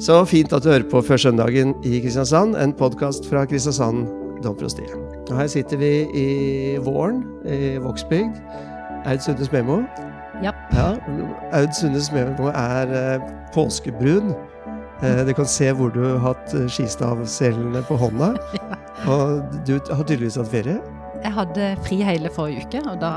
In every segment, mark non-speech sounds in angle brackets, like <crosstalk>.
Så fint at du hører på Før søndagen i Kristiansand, en podkast fra Kristiansand domprosti. Og her sitter vi i våren i Vågsbygd. Aud Sunde Smemo. Ja. Ja, Aud Sunde Smemo er eh, påskebrun. Eh, du kan se hvor du har hatt eh, skistavselene på hånda. <laughs> Og du har tydeligvis hatt ferie. Jeg hadde fri hele forrige uke, og da,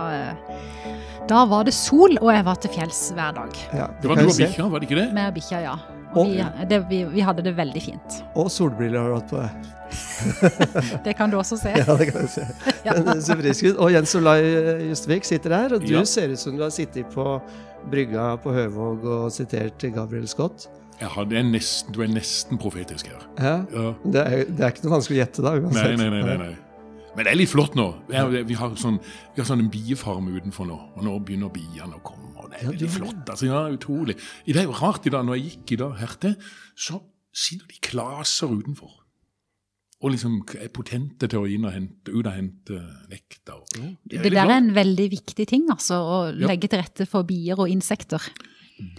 da var det sol, og jeg var til fjells hver dag. Ja, Det var du og bikkja, var det ikke det? Med bikkja, ja. Og vi, det, vi, vi hadde det veldig fint. Og solbriller har du hatt på deg. <laughs> Det kan du også se. <laughs> Ja, det kan jeg se. <laughs> Ja. Men så frisk ut. Og Jens Olai Justvik sitter der, og du Ja. ser ut som du har sittet på brygga på Høvåg og sitert Gabriel Scott. Ja, det er nesten, du er nesten profetisk her. Ja. Ja. Det, er, det er ikke noe vanskelig å gjette, da. Nei, nei, nei, nei, nei. Men det er litt flott nå. Vi har, sånn, vi har sånn en biefarm utenfor nå, og nå begynner biene å komme. og Det er veldig flott. altså, ja, Utrolig. Det er jo rart i dag, når jeg gikk i dag hertil, så sitter de klaser utenfor. Og liksom er potente til å inn og hente, ut og hente nektar. Det, Det der er en veldig viktig ting, altså. Å legge til rette for bier og insekter.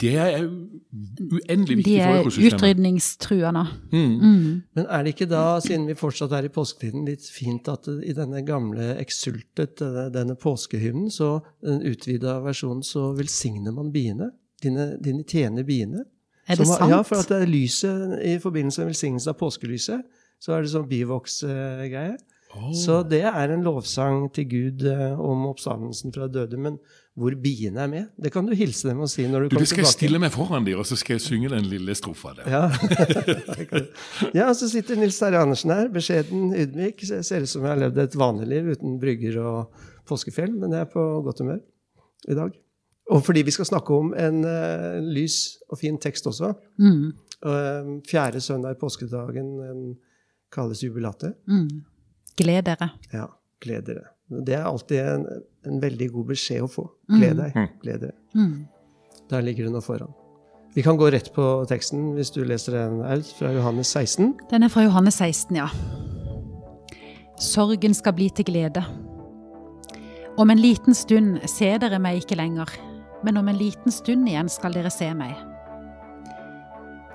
Det er uendelig viktig for er økosystemet. utrydningstruende. Mm. Mm. Men er det ikke da, siden vi fortsatt er i påsketiden, litt fint at i denne gamle Exultet, denne, denne påskehymnen, så den utvida versjonen, så velsigner man biene? Dine, dine tjener biene? Er det Som- sant? Ja, for at det er lyset i forbindelse med velsignelse av påskelyset, så er det sånn bivoks-greie. Oh. Så det er en lovsang til Gud eh, om oppstandelsen fra døde, men hvor biene er med, det kan du hilse dem og si når du, Du, kommer det skal jeg stille meg foran dem, og så skal jeg synge den lille strofa der. Ja. <laughs> ja, og så sitter Nils Terje Andersen her, beskjeden, ydmyk. Jeg ser ut som jeg har levd et vanlig liv uten brygger og påskefjell, men jeg er på godt humør i dag. Og fordi vi skal snakke om en uh, lys og fin tekst også. Mm. Uh, fjerde søndag i påskedagen den kalles jubilatet. Mm. Gled dere. Ja, gled dere. Det er alltid en, en veldig god beskjed å få. Gled deg. Gled deg. Mm. Der ligger det noe foran. Vi kan gå rett på teksten hvis du leser den, Aud, fra Johannes 16. Den er fra Johannes 16, ja. Sorgen skal bli til glede. Om en liten stund ser dere meg ikke lenger, men om en liten stund igjen skal dere se meg.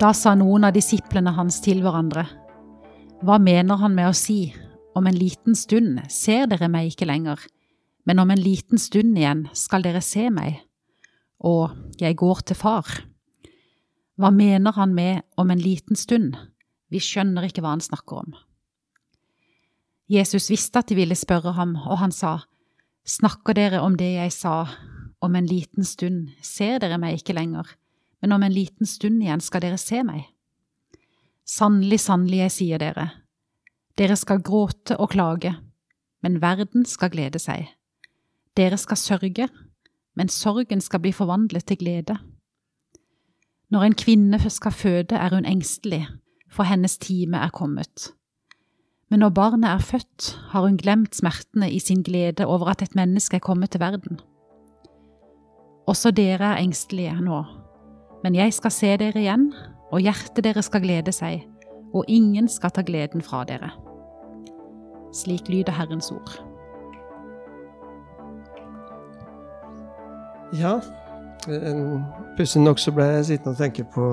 Da sa noen av disiplene hans til hverandre, Hva mener han med å si, om en liten stund ser dere meg ikke lenger, men om en liten stund igjen skal dere se meg, og jeg går til far. Hva mener han med om en liten stund? Vi skjønner ikke hva han snakker om. Jesus visste at de ville spørre ham, og han sa, Snakker dere om det jeg sa, om en liten stund ser dere meg ikke lenger, men om en liten stund igjen skal dere se meg? Sannelig, sannelig, jeg sier dere, dere skal gråte og klage, men verden skal glede seg. Dere skal sørge, men sorgen skal bli forvandlet til glede. Når en kvinne skal føde, er hun engstelig, for hennes time er kommet. Men når barnet er født, har hun glemt smertene i sin glede over at et menneske er kommet til verden. Også dere er engstelige nå, men jeg skal se dere igjen, og hjertet dere skal glede seg, og ingen skal ta gleden fra dere. Slik lyder Herrens ord. Ja. Pussig nok så ble jeg sittende og tenke på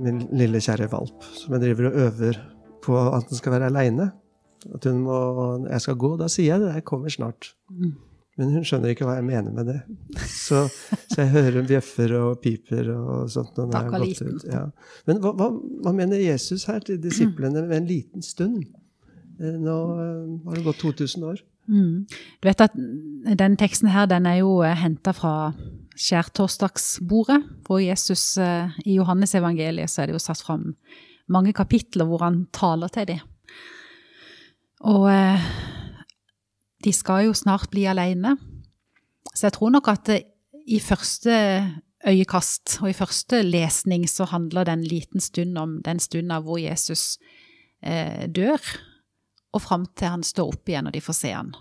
min lille kjære valp, som jeg driver og øver på at den skal være aleine. At hun må Jeg skal gå, da sier jeg det. Jeg kommer snart. Mm. Men hun skjønner ikke hva jeg mener med det. Så, så jeg hører hun bjeffer og piper og sånt. Når er gått ut. Ja. Men hva, hva, hva mener Jesus her til disiplene med en liten stund? Eh, Nå eh, har det gått 2000 år. Mm. Du vet at den teksten her, den er jo henta fra skjærtorsdagsbordet, hvor Jesus eh, i Johannes evangeliet så er det jo satt fram mange kapitler hvor han taler til dem. Og eh, de skal jo snart bli alene. Så jeg tror nok at det, i første øyekast og i første lesning så handler den liten stund om den stunda hvor Jesus eh, dør, og fram til han står opp igjen og de får se han.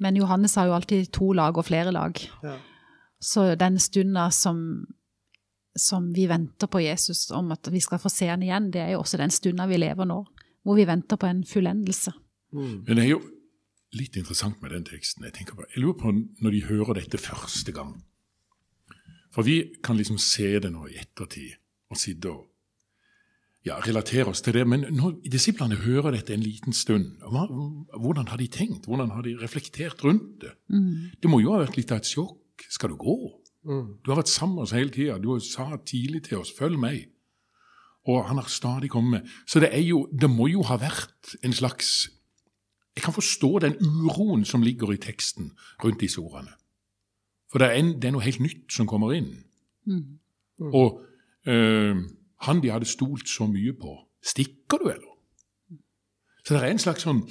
Men Johannes har jo alltid to lag og flere lag. Ja. Så den stunda som, som vi venter på Jesus om at vi skal få se han igjen, det er jo også den stunda vi lever nå, hvor vi venter på en fullendelse. Mm. Men det er jo litt interessant med den teksten. Jeg tenker på, jeg lurer på når de hører dette første gang. For vi kan liksom se det nå i ettertid og sitte og ja, relatere oss til det. Men når disiplene hører dette en liten stund, hva, hvordan har de tenkt? Hvordan har de reflektert rundt det? Det må jo ha vært litt av et sjokk. Skal du gå? Du har vært sammen med oss hele tida. Du sa tidlig til oss 'følg meg'. Og han har stadig kommet. Så det, er jo, det må jo ha vært en slags Jeg kan forstå den uroen som ligger i teksten rundt disse ordene. For det er, en, det er noe helt nytt som kommer inn. Og eh, han de hadde stolt så mye på, stikker du, eller? Så det er en slags sånn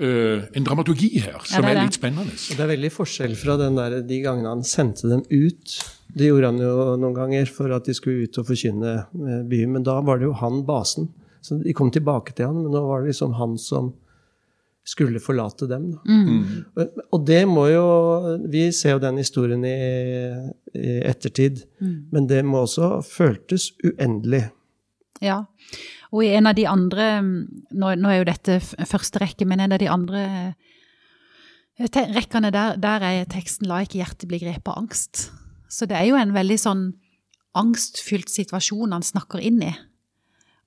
Uh, en dramaturgi her som ja, er er litt spennende. Og det er veldig forskjell fra den der, de gangene han sendte dem ut. Det gjorde han jo noen ganger for at de skulle ut og forkynne eh, byen, men da var det jo han basen. Så de kom tilbake til han, men nå var det liksom han som skulle forlate dem. Mm. Og- Og det må jo Vi ser jo den historien i, i ettertid, men det må også føltes uendelig. Ja. Og i en av de andre Nå, nå er jo dette første rekke, men en av de andre eh, rekkene der, der er teksten 'La ikke hjertet bli grepet av angst'. Så det er jo en veldig sånn angstfylt situasjon han snakker inn i.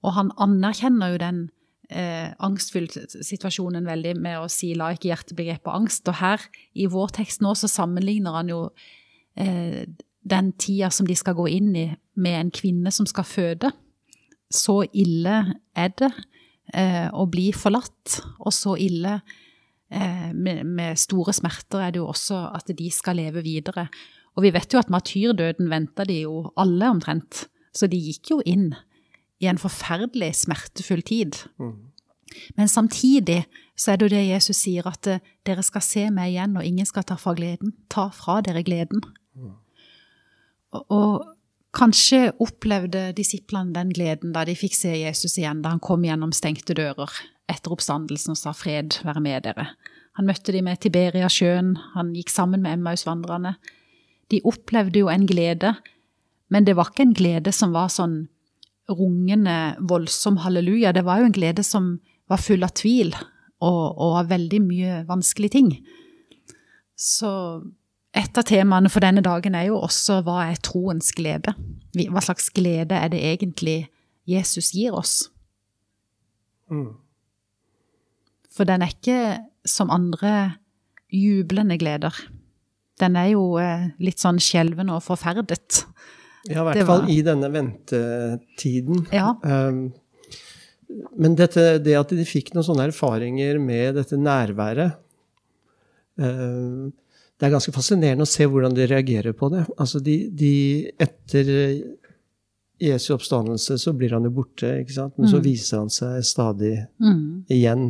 Og han anerkjenner jo den eh, angstfylte situasjonen veldig med å si 'la ikke hjertet bli angst'. Og her i vår tekst nå så sammenligner han jo eh, den tida som de skal gå inn i med en kvinne som skal føde. Så ille er det eh, å bli forlatt, og så ille eh, med, med store smerter er det jo også at de skal leve videre. Og vi vet jo at martyrdøden venta de jo alle omtrent, så de gikk jo inn i en forferdelig smertefull tid. Men samtidig så er det jo det Jesus sier, at eh, dere skal se meg igjen, og ingen skal ta fra gleden. Ta fra dere gleden. Og, og kanskje opplevde disiplene den gleden da de fikk se Jesus igjen, da han kom gjennom stengte dører etter oppstandelsen og sa fred være med dere. Han møtte de med Tiberia-sjøen, han gikk sammen med Emmaus-vandrerne. De opplevde jo en glede, men det var ikke en glede som var sånn rungende, voldsom halleluja. Det var jo en glede som var full av tvil og, og av veldig mye vanskelige ting. Så et av temaene for denne dagen er jo også hva er troens glede? Hva slags glede er det egentlig Jesus gir oss? For den er ikke som andre jublende gleder. Den er jo eh, litt sånn skjelven og forferdet. Ja, i hvert fall i denne ventetiden. Ja. Um, men dette, det at de fikk noen sånne erfaringer med dette nærværet um, Det er ganske fascinerende å se hvordan de reagerer på det. Altså de, de Etter Jesu oppstandelse så blir han jo borte, ikke sant? men så viser han seg stadig Mm. igjen.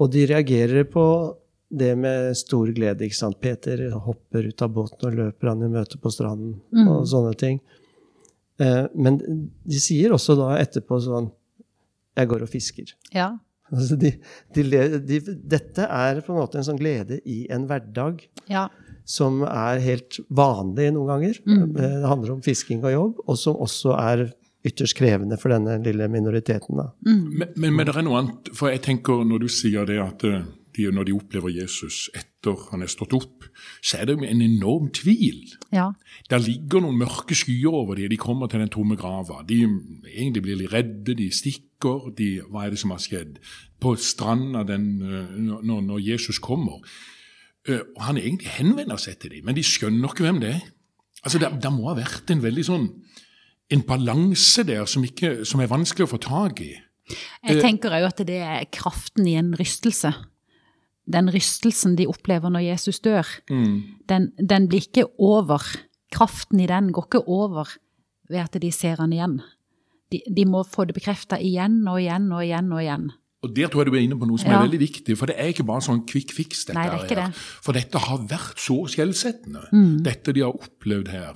Og de reagerer på det med stor glede. ikke sant? Peter hopper ut av båten og løper han i møte på stranden og sånne ting. Eh, men de sier også da etterpå sånn Jeg går og fisker. Ja. Altså de, de, de, dette er på en måte en sånn glede i en hverdag ja. som er helt vanlig noen ganger. Mm. Det handler om fisking og jobb, og som også er ytterst krevende for denne lille minoriteten. da. Men, men, men det er noe annet, for jeg tenker når du sier det at eh, når de opplever Jesus etter han er stått opp, så er det jo en enorm tvil. ja. Der ligger noen mørke skyer over dem. De kommer til den tomme grava. De egentlig blir litt redde, de stikker. De, hva er det som har skjedd? På stranda eh, når, når Jesus kommer. Eh, Og han egentlig henvender seg til dem, men de skjønner ikke hvem det er. Altså, Det, det må ha vært en veldig sånn en balanse der som, ikke, som er vanskelig å få tak i. Jeg tenker òg at det er kraften i en rystelse. Den rystelsen de opplever når Jesus dør, den, den blir ikke over. Kraften i den går ikke over ved at de ser han igjen. De, de må få det bekrefta igjen og igjen og igjen og igjen. Og Der tror jeg du er inne på noe som Ja. er veldig viktig. For det er ikke bare sånn quick fix. dette Nei, det er ikke her. det. Mm. For dette har vært så skjellsettende, dette de har opplevd her.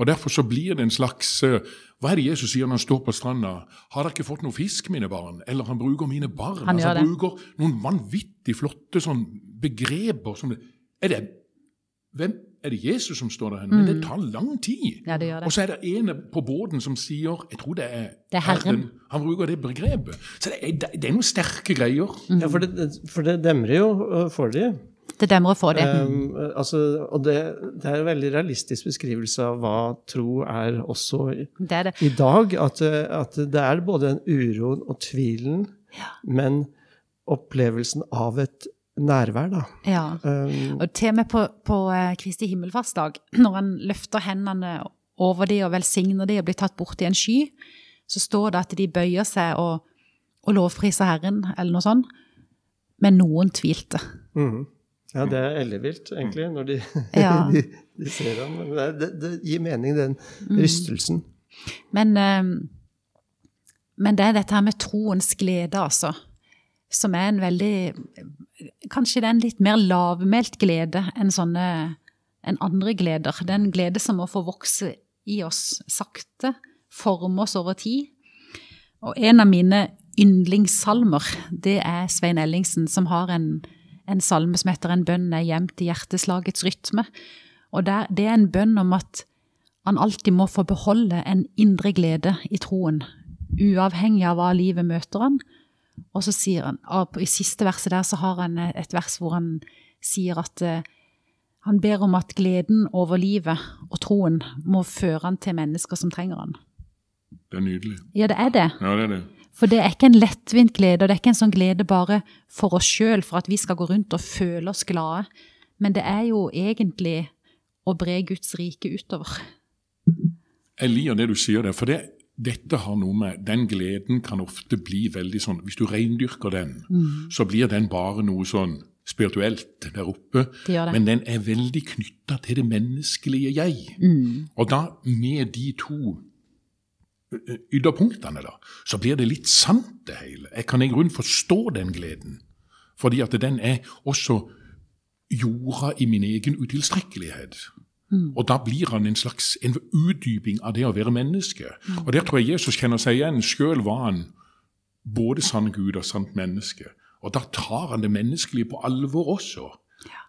Og Derfor så blir det en slags eh, Hva er det Jesus sier når han står på stranda? Har dere ikke fått noe fisk, mine barn? Eller han bruker mine barn. Han altså, han bruker noen vanvittig flotte sånn begreper som Er det hvem, er det Jesus som står der? henne? Men det tar lang tid. Mm. Ja, det gjør det. Og så er det en på båten som sier Jeg tror det er, Det er Herren. Han bruker det begrepet. Så det er, det er noen sterke greier. Ja, for det, for det demrer jo øh, for de. Det demrer få det. Um, altså, og det, det er en veldig realistisk beskrivelse av hva tro er også i, Det er det. i dag. At, at det er både den uroen og tvilen, men opplevelsen av et nærvær, da. Ja. Um, Og til og med på, på eh, Kristi himmelfartsdag, når han løfter hendene over de og velsigner de og blir tatt bort i en sky, så står det at de bøyer seg og, og lovpriser Herren, eller noe sånt. Men noen tvilte. mhm. Ja, det er ellevilt, egentlig, når de, <laughs> Ja. <laughs> de, de ser ham. Det, det, det gir mening, den Mm. rystelsen. Men, eh, men det er dette her med troens glede, altså. Som er en veldig Kanskje det er en litt mer lavmælt glede enn sånne enn andre gleder. Det er en glede som må få vokse i oss sakte, forme oss over tid. Og en av mine yndlingssalmer, det er Svein Ellingsen, som har en, en salme som heter En bønn er gjemt i hjerteslagets rytme. Og der, det er en bønn om at han alltid må få beholde en indre glede i troen, uavhengig av hva livet møter han. Og så sier han, i siste verset der så har han et vers hvor han sier at eh, han ber om at gleden over livet og troen må føre han til mennesker som trenger han. Det er nydelig. Ja, det er det. Ja, det er det. For det er ikke en lettvint glede, og det er ikke en sånn glede bare for oss sjøl, for at vi skal gå rundt og føle oss glade. Men det er jo egentlig å bre Guds rike utover. Jeg liker det du sier der, for det, dette har noe med Den gleden kan ofte bli veldig sånn Hvis du reindyrker den, så blir den bare noe sånn spirituelt der oppe. Det det. Men den er veldig knytta til det menneskelige jeg. Og da, med de to ytterpunktene, da, så blir det litt sant, det hele. Jeg kan i grunnen forstå den gleden. Fordi at den er også jorda i min egen utilstrekkelighet. Og da blir han en slags en utdyping av det å være menneske. Og der tror jeg Jesus kjenner seg igjen. Sjøl var han både sann Gud og sant menneske. Og da tar han det menneskelige på alvor også,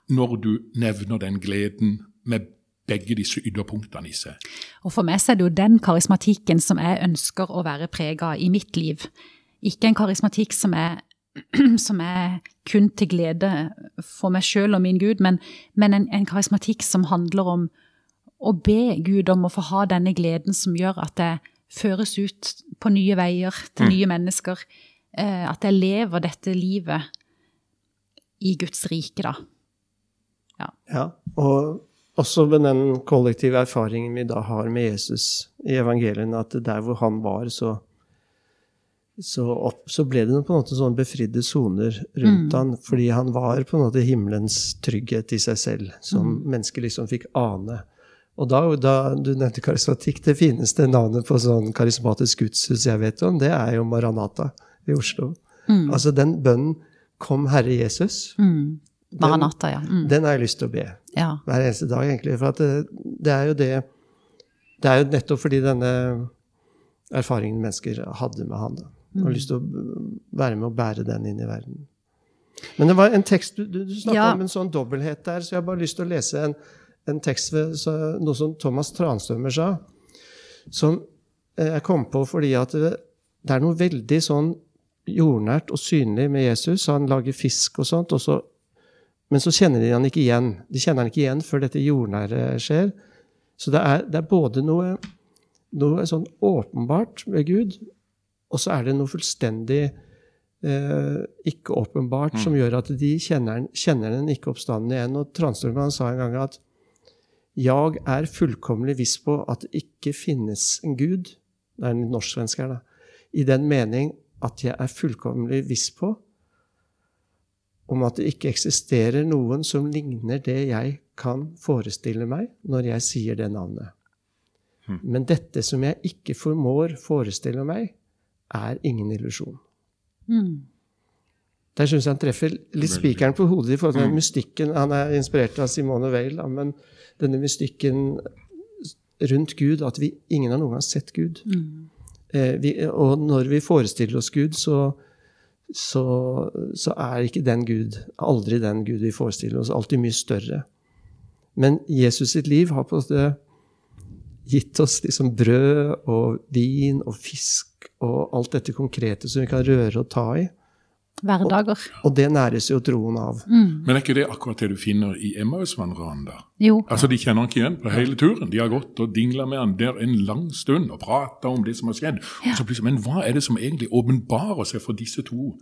når du nevner den gleden med begge disse ytterpunktene i seg. Og for meg så er det jo den karismatikken som jeg ønsker å være prega av i mitt liv. Ikke en karismatikk som er, <clears throat> som er kun til glede for meg sjøl og min Gud, men, men en, en karismatikk som handler om å be Gud om å få ha denne gleden som gjør at jeg føres ut på nye veier til nye mennesker. Eh, at jeg lever dette livet i Guds rike, da. Ja, og også med den kollektive erfaringen vi da har med Jesus i evangeliene, at der hvor han var, så, så, opp, så ble det på en måte sånn befridde soner rundt han, fordi han var på en måte himmelens trygghet i seg selv, som mennesker liksom fikk ane. Og da, da du nevnte karismatikk, det fineste navnet på sånn karismatisk gudshus jeg vet om, det er jo Maranata i Oslo. Altså den bønnen 'Kom, Herre Jesus', Mm. Maranata, ja. Mm. den har jeg lyst til å be ja. hver eneste dag, egentlig. For det, det er jo det Det er jo nettopp fordi denne erfaringen mennesker hadde med han. da. Og lyst til å være med og bære den inn i verden. Men det var en tekst Du, du, snakka Ja. om en sånn dobbelthet der, så jeg har bare lyst til å lese en, en tekst ved så, noe som Thomas Transtømmer sa, som eh, jeg kom på fordi at det, det er noe veldig sånn jordnært og synlig med Jesus. Han lager fisk og sånt, og så men så kjenner de han ikke igjen. De kjenner han ikke igjen før dette jordnære skjer. Så det er, det er både noe, noe sånn åpenbart med Gud, og så er det noe fullstendig eh, ikke-åpenbart som gjør at de kjenner, kjenner den ikke oppstanden igjen. Og Transtrømland sa en gang at jeg er fullkomlig viss på at det ikke finnes en Gud. Det er en norsk-svensk her, da. I den mening at jeg er fullkomlig viss på om at det ikke eksisterer noen som ligner det jeg kan forestille meg når jeg sier det navnet. Men dette som jeg ikke formår forestille meg, er ingen illusjon. Mm. Der syns jeg han treffer litt spikeren på hodet i forhold til den mystikken. Han er inspirert av Simone Weil, men denne mystikken rundt Gud, at vi, ingen har noen gang sett Gud. Eh, vi, og når vi forestiller oss Gud, så, så, så er ikke den Gud aldri den Gud vi forestiller oss, alltid mye større. Men Jesus sitt liv har på en gitt oss liksom brød og vin og fisk og alt dette konkrete som vi kan røre og ta i. hverdager. Og det næres jo troen av. Mm. Men er ikke det akkurat det du finner i Emmausvandreren? da? Jo. Altså, De kjenner han ikke igjen på hele turen. De har gått og dingla med han der en lang stund og prata om det som har skjedd. Og så plutselig, Men hva er det som egentlig åpenbarer seg for disse to?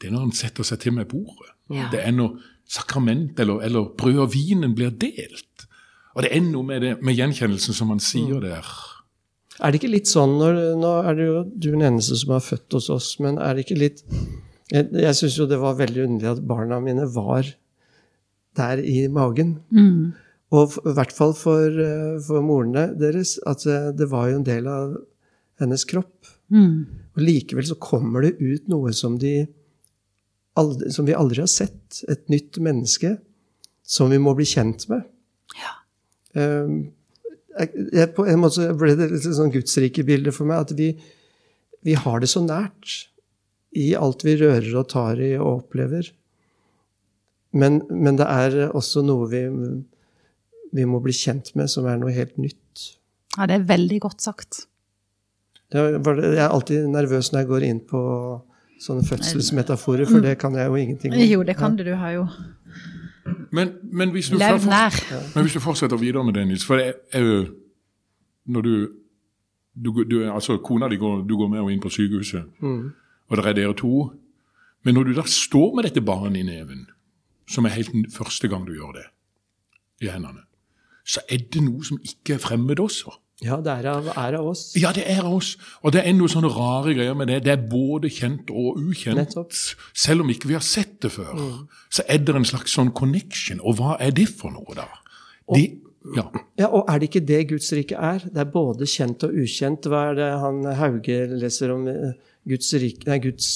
Det er når han setter seg til med bordet. Det er når sakrament eller, eller brød og vinen blir delt. Og det er noe med, det, med gjenkjennelsen som han sier der. Er det ikke litt sånn når, Nå er det jo du den eneste som er født hos oss, men er det ikke litt Jeg, jeg syns jo det var veldig underlig at barna mine var der i magen. Mm. Og i hvert fall for, eh, for morene deres. At eh, det var jo en del av hennes kropp. Mm. Og likevel så kommer det ut noe som, de aldri, som vi aldri har sett. Et nytt menneske som vi må bli kjent med. Ja. Um, jeg, jeg, på en måte ble det litt sånn gudsrike bilde for meg. At vi, vi har det så nært i alt vi rører og tar i og opplever. Men, men det er også noe vi, vi må bli kjent med, som er noe helt nytt. ja, det er veldig godt sagt. Det var det, jeg er alltid nervøs når jeg går inn på sånne fødselsmetaforer, for det kan jeg jo ingenting om. Jo, det kan du. Du har jo Men, men, hvis men hvis du fortsetter videre med det, Nils For det er jo Når du, du, du Altså, kona di går, du går med henne inn på sykehuset, Mm. Og det er dere to. Men når du da står med dette barnet i neven, som er helt den første gang du gjør det, i hendene, så er det noe som ikke er fremmed også. Ja, det er av, er av oss. Ja, det er av oss. Og det er noe sånne rare greier med det. Det er både kjent og ukjent. Nettopp. Selv om ikke vi har sett det før, så er det en slags sånn connection. Og hva er det for noe, da? Det, ja. Ja, Og er det ikke det Guds rike er? Det er både kjent og ukjent. Hva er det han Hauge leser om? Eh, Guds rik, Nei, Guds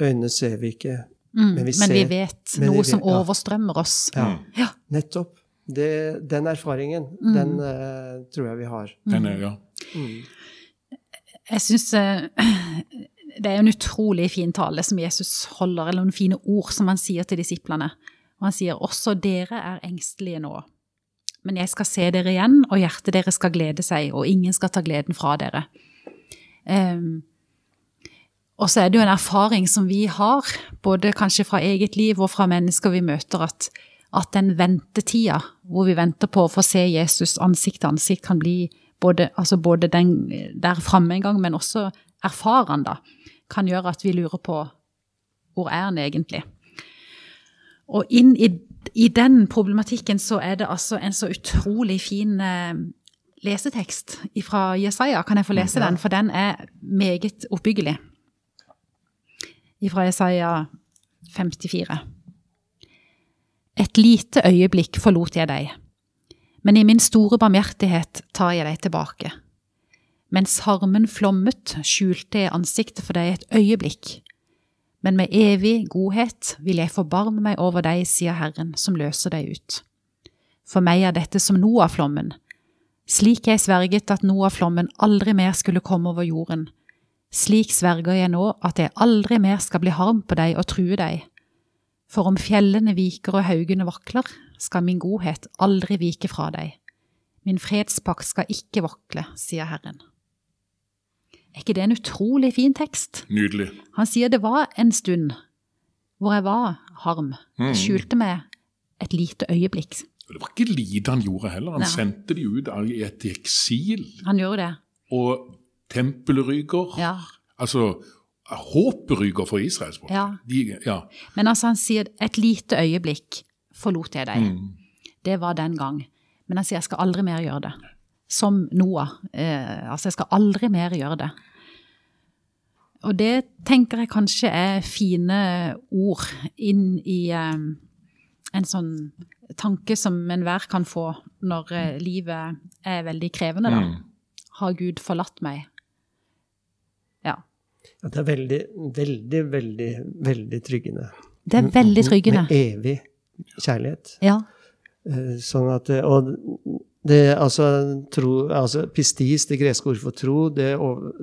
øyne ser vi ikke, Mm. Men vi ser. Men vi vet men noe som vet, som overstrømmer oss. Ja. Ja. Nettopp. Det, den erfaringen, den uh, tror jeg vi har. Den er, ja. Jeg syns det er en utrolig fin tale som Jesus holder, eller noen fine ord som han sier til disiplene. Og han sier også dere er engstelige nå. Men jeg skal se dere igjen, og hjertet deres skal glede seg, og ingen skal ta gleden fra dere. Ehm, og så er det jo en erfaring som vi har, både kanskje fra eget liv og fra mennesker vi møter, at, at den ventetida hvor vi venter på å få se Jesus ansikt til ansikt, kan bli både, altså både den der framme en gang, men også erfare han da, kan gjøre at vi lurer på hvor er han egentlig? Og inn i, i den problematikken så er det altså en så utrolig fin eh, lesetekst fra Jesaja. Kan jeg få lese den? For den er meget oppbyggelig. Fra Jesaja 54. Et lite øyeblikk forlot jeg deg, men i min store barmhjertighet tar jeg deg tilbake. Mens harmen flommet, skjulte jeg ansiktet for deg et øyeblikk. Men med evig godhet vil jeg forbarme meg over deg, sier Herren, som løser deg ut. For meg er dette som Noah-flommen. Slik jeg sverget at Noah-flommen aldri mer skulle komme over jorden. Slik sverger jeg nå at jeg aldri mer skal bli harm på deg og true deg. For om fjellene viker og haugene vakler, skal min godhet aldri vike fra deg. Min fredspakt skal ikke vakle, sier Herren. Er ikke det en utrolig fin tekst? Nydelig. Han sier det var en stund hvor jeg var harm. Mm. Jeg skjulte meg et lite øyeblikk. Det var ikke lite han gjorde heller. Han Nei. sendte de ut i et eksil. Han gjorde det. Og tempelet ryker. Ja. Altså, håpet ryker for Israels folk. Ja. De, ja. Men altså, han sier et lite øyeblikk forlot jeg deg. Mm. Det var den gang. Men han sier jeg skal aldri mer gjøre det. Som Noah. Eh, altså, jeg skal aldri mer gjøre det. Og det tenker jeg kanskje er fine ord inn i eh, en sånn tanke som enhver kan få når eh, livet er veldig krevende, da. Mm. Har Gud forlatt meg? Ja. Det er veldig, veldig, veldig, veldig tryggende. Det er veldig tryggende. Med evig kjærlighet. Ja. Eh, Sånn at, og det, altså, tro, altså Pistis, det greske ordet for tro, det,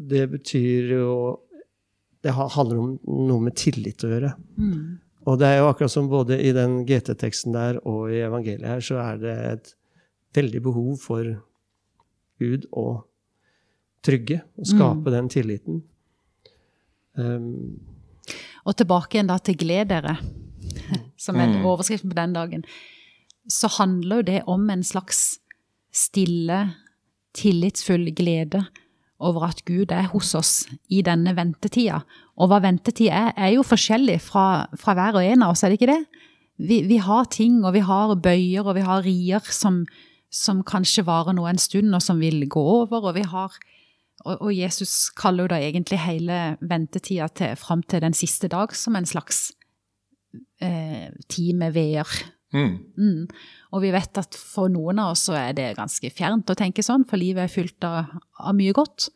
det betyr jo Det handler om noe med tillit å gjøre. Mm. Og det er jo akkurat som både i den GT-teksten der og i evangeliet her, så er det et veldig behov for Gud å trygge og skape den tilliten. Um, Og tilbake igjen da til gled dere, <laughs> som er Mm. overskriften på den dagen, så handler jo det om en slags stille, tillitsfull glede over at Gud er hos oss i denne ventetida. Og hva ventetid er, er jo forskjellig fra, fra hver og en av oss, er det ikke det? Vi, vi har ting, og vi har bøyer, og vi har rier som, som kanskje varer nå en stund, og som vil gå over, og vi har og, og Jesus kaller jo da egentlig hele ventetida til, fram til den siste dag som en slags eh, tid med veer. Mm. Mm. Og vi vet at for noen av oss så er det ganske fjernt å tenke sånn, for livet er fylt av, av mye godt.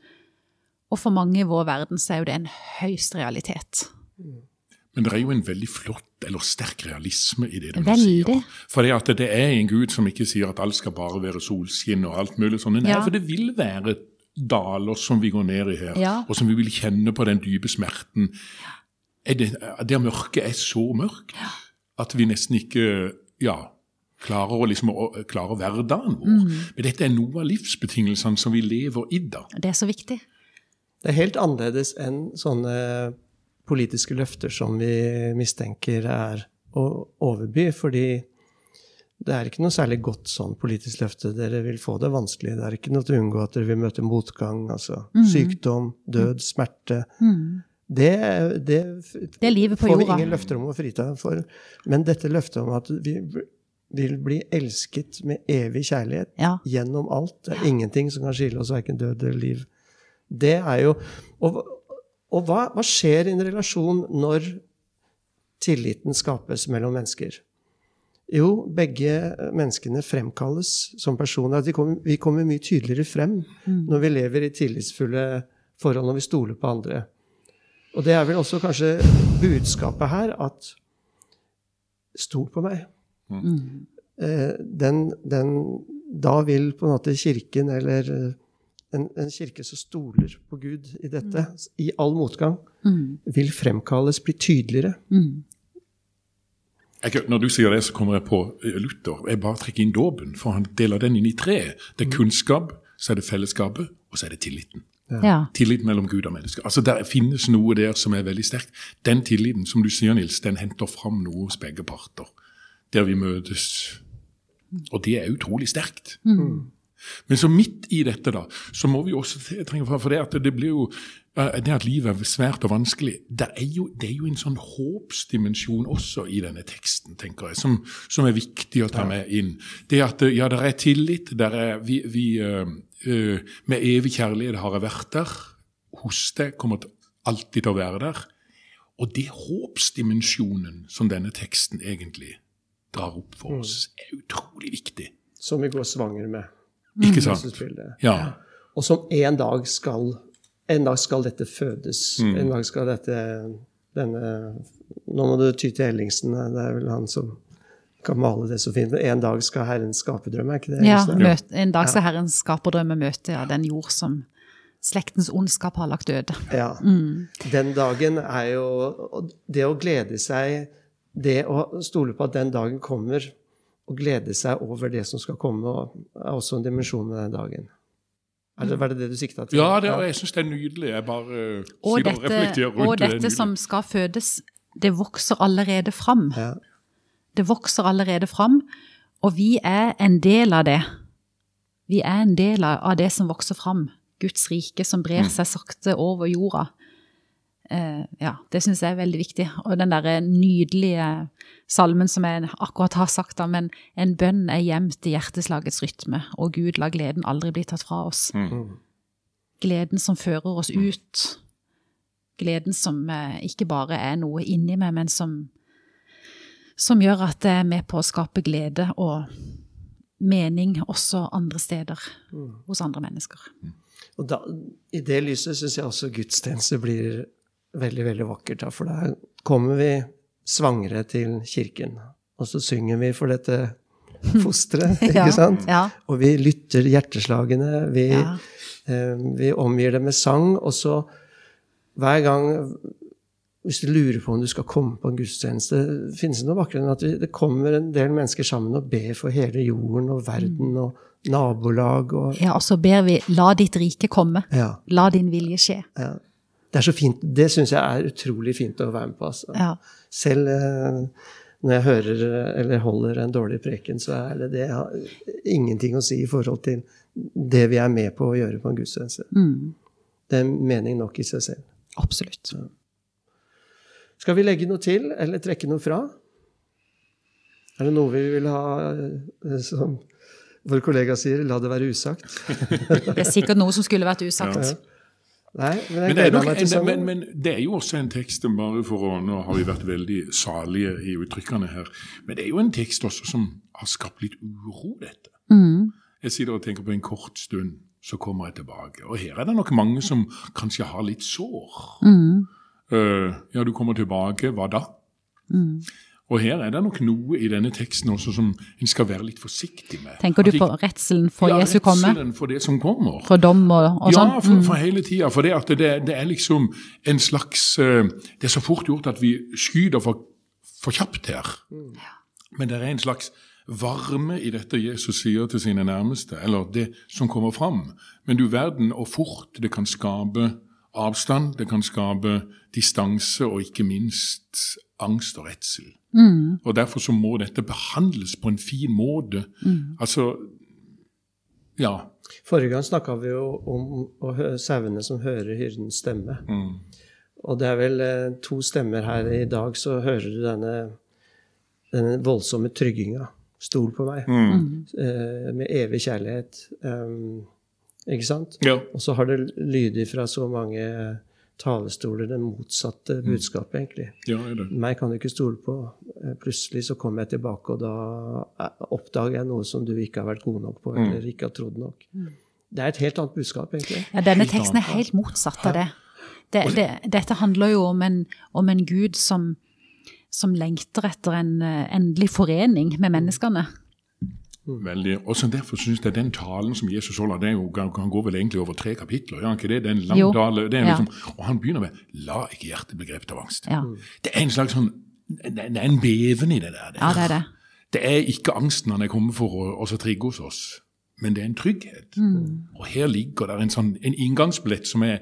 Og for mange i vår verden så er jo det en høyst realitet. Men det er jo en veldig flott eller sterk realisme i det du nå sier. For det, det er en Gud som ikke sier at alt skal bare være solskinn og alt mulig sånn. Nei, Ja. for det vil være daler som vi går ned i her, Ja. og som vi vil kjenne på den dype smerten. Er det, der mørket er så mørkt at vi nesten ikke ja, klarer, å liksom, å, klare hverdagen vår. Mm. Men dette er noe av livsbetingelsene som vi lever i da. Det er så viktig. Det er helt annerledes enn sånne politiske løfter som vi mistenker er å overby, fordi det er ikke noe særlig godt sånn politisk løfte. Dere vil få det vanskelig. Det er ikke noe til å unngå at dere vil møte motgang, altså sykdom, død, smerte. Det, det, Det på får vi ingen løfter om å frita for. Men dette løftet om at vi vil bli elsket med evig kjærlighet Ja. gjennom alt. Det er ingenting som kan skille oss, verken død eller liv. Det er jo Og, og hva, hva skjer i en relasjon når tilliten skapes mellom mennesker? Jo, begge menneskene fremkalles som personer. At vi kommer, vi kommer mye tydeligere frem når vi lever i tillitsfulle forhold, når vi stoler på andre. Og det er vel også kanskje budskapet her at Stol på meg. Eh, Den, den, da vil på en måte kirken, eller eh, en, en kirke som stoler på Gud i dette, i all motgang, vil fremkalles, bli tydeligere. Jeg, når du sier det, så kommer jeg på eh, Luther. Jeg bare trekker inn dåpen, for han deler den inn i tre. Det er kunnskap, så er det fellesskapet, og så er det tilliten. Ja. Tillit mellom Gud og mennesker. Altså, Der finnes noe der som er veldig sterkt. Den tilliten, som du sier, Nils, den henter fram noe hos begge parter. Der vi møtes. Og det er utrolig sterkt. Men så midt i dette, da, så må vi også trenge trenger for, det at det blir jo det at livet er svært og vanskelig, det er jo, det er jo en sånn håpsdimensjon også i denne teksten, tenker jeg, som, som er viktig å ta med inn. Det at eh, ja, der er tillit, der er vi, vi uh, uh, Med evig kjærlighet har jeg vært der. Hos deg kommer alltid til å være der. Og det håpsdimensjonen som denne teksten egentlig drar opp for oss, er utrolig viktig. Som vi går svanger med. Ikke sant? Ja. Og som en dag skal En dag skal dette fødes. Mm. En dag skal dette denne Nå må du ty til Ellingsen. Det er vel han som kan male det så fint. En dag skal Herren skape drømme, er ikke det? Ja, møte, en dag skal Herren skaperdrømme møte ja, den jord som slektens ondskap har lagt døde. Ja. Den dagen er jo Det å glede seg, det å stole på at den dagen kommer, og glede seg over det som skal komme, er også en dimensjon med den dagen. Er det, var det det du sikta til? Ja, det, jeg syns det er nydelig. Jeg bare uh, Og dette, og reflekterer rundt og det. er dette som skal fødes, det vokser allerede fram. Ja. Det vokser allerede fram, og vi er en del av det. Vi er en del av av det som vokser fram. Guds rike som brer Mm. seg sakte over jorda. Eh, ja, det syns jeg er veldig viktig. Og den derre nydelige salmen som jeg akkurat har sagt, da, men en bønn er gjemt i hjerteslagets rytme, og Gud la gleden aldri bli tatt fra oss. Mm. Gleden som fører oss ut. Gleden som eh, ikke bare er noe inni meg, men som, som gjør at det er med på å skape glede og mening også andre steder hos andre mennesker. Og da, I det lyset syns jeg også gudstjeneste blir veldig veldig vakkert. Da, for da kommer vi svangre til kirken, og så synger vi for dette <laughs> fosteret, Ja, ikke sant? ja. Og vi lytter hjerteslagene, vi, Ja. eh, vi omgir det med sang, og så hver gang hvis du lurer på om du skal komme på en gudstjeneste, finnes det noe vakrere enn at vi, det kommer en del mennesker sammen og ber for hele jorden og verden og nabolag og Ja, og så ber vi 'la ditt rike komme', la din vilje skje. ja. Det er så fint. Det syns jeg er utrolig fint å være med på. Altså. Ja. Selv eh, når jeg hører eh, eller holder en dårlig preken, så er det, det har ingenting å si i forhold til det vi er med på å gjøre på en gudstjeneste. Mm. Det er mening nok i seg selv. Absolutt. Skal vi legge noe til, eller trekke noe fra? Er det noe vi vil ha, eh, som vår kollega sier, la det være usagt? <laughs> Det er sikkert noe som skulle vært usagt. Ja. Nei, men Men det, er nok, en, men, men det er jo også en tekst bare for å, Nå har vi vært veldig salige i uttrykkene her. Men det er jo en tekst også som har skapt litt uro, dette. Mm. Jeg sitter og tenker på en kort stund, så kommer jeg tilbake. Og her er det nok mange som kanskje har litt sår. Mm. Uh, ja, du kommer tilbake, hva da? Mm. Og her er det nok noe i denne teksten også som en skal være litt forsiktig med. Tenker du på redselen for ja, Jesu komme? Ja, redselen for det som kommer. For dom og, og sånn? Ja, for, for hele tida. For det, at det, det er liksom en slags eh, Det er så fort gjort at vi skyter for, for kjapt her. Men det er en slags varme i dette Jesus sier til sine nærmeste, eller det som kommer fram. Men du verden og fort det kan skape avstand, det kan skape distanse og ikke minst angst og redsel. Mm. Og Derfor så må dette behandles på en fin måte. Altså Ja. Forrige gang snakka vi jo om sauene som hører hyrdens stemme. Mm. Og det er vel eh, to stemmer her i dag, så hører du denne, denne voldsomme trygginga. Stol på meg. Mm. Eh, med evig kjærlighet. Um, ikke sant? Ja. Og så har det lyder fra så mange talestoler det motsatte Mm. budskapet, egentlig. ja, er det. Meg kan du ikke stole på. Eh, Plutselig så kommer jeg tilbake, og da eh, oppdager jeg noe som du ikke har vært god nok på, eller ikke har trodd nok. Det er et helt annet budskap, egentlig. Ja, denne Helt teksten er helt motsatt av det. det, det dette handler jo om en, om en gud som, som lengter etter en eh, endelig forening med menneskene. Veldig. Og så Derfor syns jeg den talen som Jesus holder, det er jo, han går vel egentlig over tre kapitler. gjør han ikke det? Det er en lang Jo. Det er Ja. liksom, Og han begynner med 'la ikke hjertet bli grepet av angst'. Ja, Det er en slags sånn Det det er en beven i det der. ja det er det. Det er ikke angsten han er kommet for å, å trigge hos oss, men det er en trygghet. Og her ligger det en sånn en inngangsbillett som er,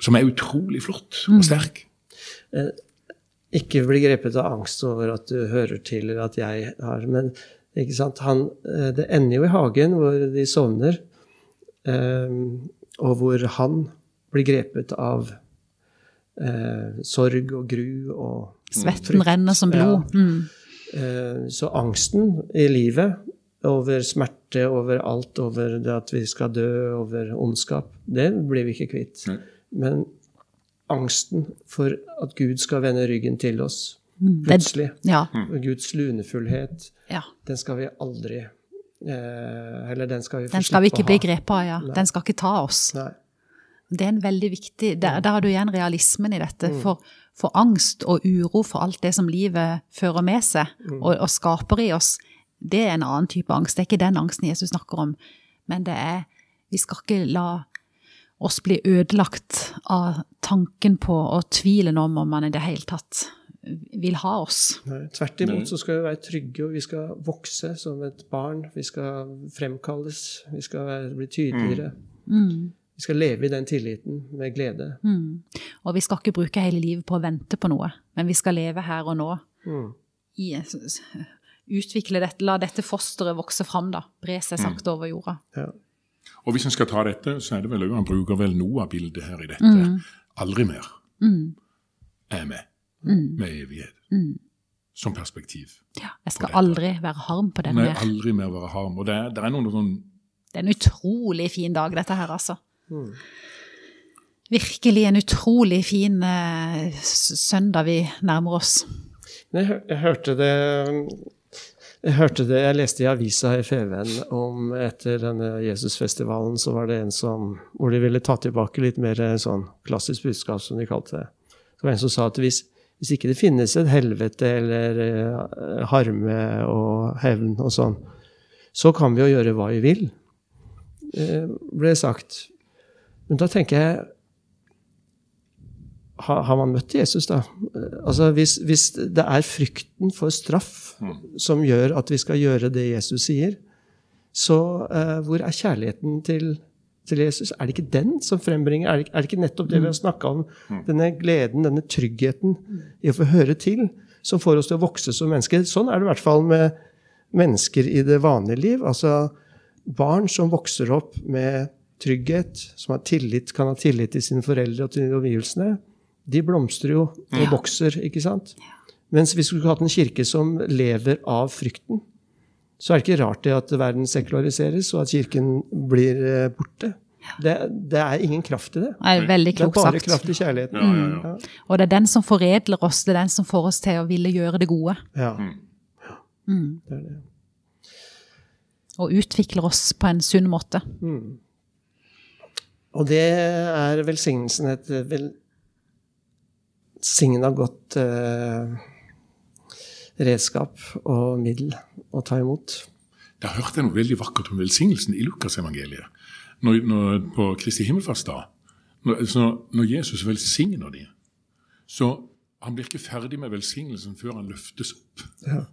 som er utrolig flott og sterk. Ikke bli grepet av angst over at du hører til, eller at jeg har Men ikke sant? Han, eh, det ender jo i hagen, hvor de sovner, eh, og hvor han blir grepet av eh, sorg og gru og Svetten renner som blod. Mm. Eh, Så angsten i livet over smerte, over alt, over det at vi skal dø, over ondskap, det blir vi ikke kvitt. Men angsten for at Gud skal vende ryggen til oss plutselig, Ja, Guds lunefullhet, ja. den skal vi aldri eh, Eller den skal vi få Den skal vi ikke å bli ha. grepet av, ja. Den skal ikke ta oss. Nei. Det er en veldig viktig Der, der har du igjen realismen i dette. For, for angst og uro for alt det som livet fører med seg og, og skaper i oss, det er en annen type angst. Det er ikke den angsten Jesus snakker om. Men det er Vi skal ikke la oss bli ødelagt av tanken på og tvilen om om man i det hele tatt vil ha oss. Nei, tvert imot så skal vi være trygge, og vi skal vokse som et barn. Vi skal fremkalles, vi skal være, bli tydeligere. Vi skal leve i den tilliten med glede. Mm. Og vi skal ikke bruke hele livet på å vente på noe, men vi skal leve her og nå. Mm. Jesus. utvikle dette, la dette fosteret vokse fram, da. Bre seg sakte over jorda. Ja. Og hvis en skal ta dette, så er det vel òg Han bruker vel noe av bildet her i dette. Aldri mer Mm. er med. Mm. Med evighet. Mm. Som perspektiv. Ja, jeg skal aldri være harm på den Nei, mer. aldri mer være harm. Og det er, det er noen sånn Det er en utrolig fin dag, dette her, altså. Mm. Virkelig en utrolig fin uh, søndag vi nærmer oss. Jeg, hør- jeg hørte det jeg hørte det, jeg leste i avisa i Feven om etter denne Jesusfestivalen, så var det en som, hvor de ville ta tilbake litt mer sånn klassisk budskap, som de kalte det. Det var en som sa at hvis, hvis ikke det finnes et helvete eller eh, harme og hevn og sånn, så kan vi jo gjøre hva vi vil, eh, ble sagt. Men da tenker jeg har, man møtt Jesus, da? Altså, hvis, hvis det er frykten for straff som gjør at vi skal gjøre det Jesus sier, så uh, hvor er kjærligheten til til Jesus? Er det ikke den som frembringer Er det, er det ikke nettopp det vi har snakka om? Denne gleden, denne tryggheten i å få høre til, som får oss til å vokse som mennesker. Sånn er det i hvert fall med mennesker i det vanlige liv. Altså barn som vokser opp med trygghet, som har tillit, kan ha tillit til sine foreldre og til omgivelsene, de blomstrer jo og vokser, ikke sant? Mens hvis vi skulle hatt en kirke som lever av frykten, så er det ikke rart det at verden sekulariseres, og at kirken blir eh, borte. Det, det er ingen kraft i det. Det er veldig Det er bare sagt. kraft i kjærligheten. Ja, ja, ja. Og det er den som foredler oss, det er den som får oss til å ville gjøre det gode. Ja, Mm. det er det. Og utvikler oss på en sunn måte. Og det er velsignelsen et velsigna godt eh, redskap og middel å ta imot. Da hørte jeg noe veldig vakkert om velsignelsen i Lukasevangeliet. Når, når, på Kristi himmelfartsdag. Når, når Jesus velsigner dem, så han blir ikke ferdig med velsignelsen før han løftes opp. Ja.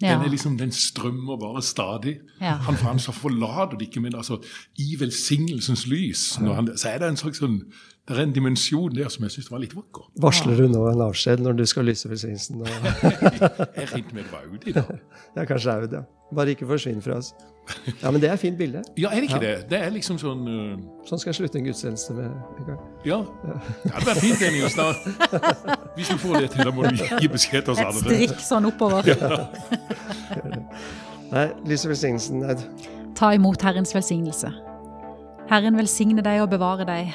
Den, er liksom, den strømmer bare stadig. Ja. Han, for han så forlater det ikke, men altså, i velsignelsens lys når han, så er det en slags sånn, det er en dimensjon der som jeg syns var litt vakker. Varsler du nå en avskjed når du skal lyse velsignelsen? Og, <laughs> Jeg regnet med det var ute i dag. ja, kanskje Audi. ja. Bare ikke forsvinn fra oss. Ja, men det er et fint bilde. Ja, er det ikke det? Det er liksom sånn uh... Sånn skal jeg slutte en gudstjeneste med. Ikke? Ja. Det hadde vært fint, det, Niels. Hvis du får det til, da må du gi beskjed til oss Et strikk sånn oppover. Nei, lyse velsignelsen, Aud. Ta imot Herrens velsignelse. Herren velsigne deg og bevare deg.